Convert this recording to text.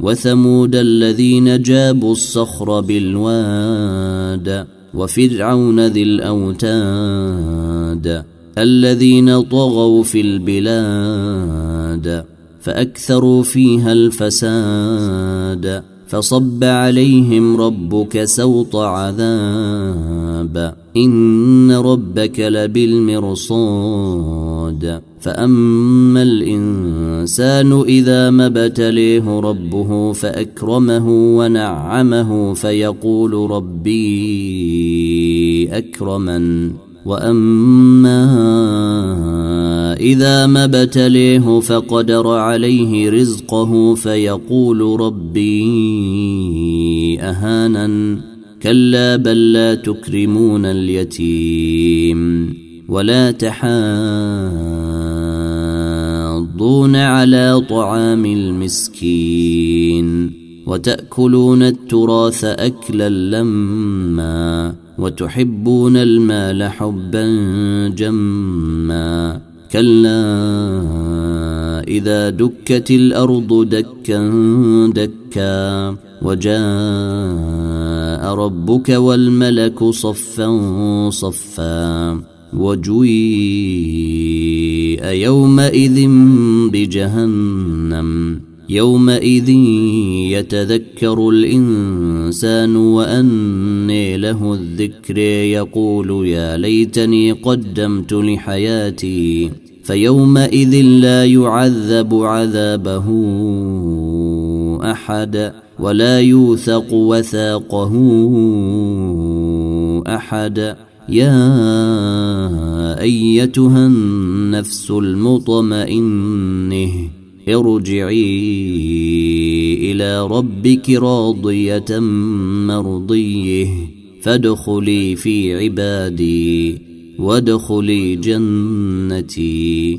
وثمود الذين جابوا الصخر بالواد وفرعون ذي الأوتاد الذين طغوا في البلاد فأكثروا فيها الفساد فصب عليهم ربك سوط عذاب. إن ربك لبالمرصاد. فأما الإنسان إذا ما ابتليه ربه فأكرمه ونعمه فيقول ربي أكرمن. وأما إذا ما ابتليه فقدر عليه رزقه فيقول ربي أهانن. كلا بل لا تكرمون اليتيم ولا تحاضون على طعام المسكين وتأكلون التراث أكلا لما وتحبون المال حبا جما كلا إذا دكت الأرض دكا دكا وجاء ربك والملك صفا صفا وجويء يومئذ بجهنم يومئذ يتذكر الإنسان وأني له الذكر يقول يا ليتني قدمت لحياتي فيومئذ لا يعذب عذابه أحد ولا يوثق وثاقه أحد يا أيتها النفس المطمئنة ارجعي إلى ربك راضية مرضية. فادخلي في عبادي وادخلي جنتي.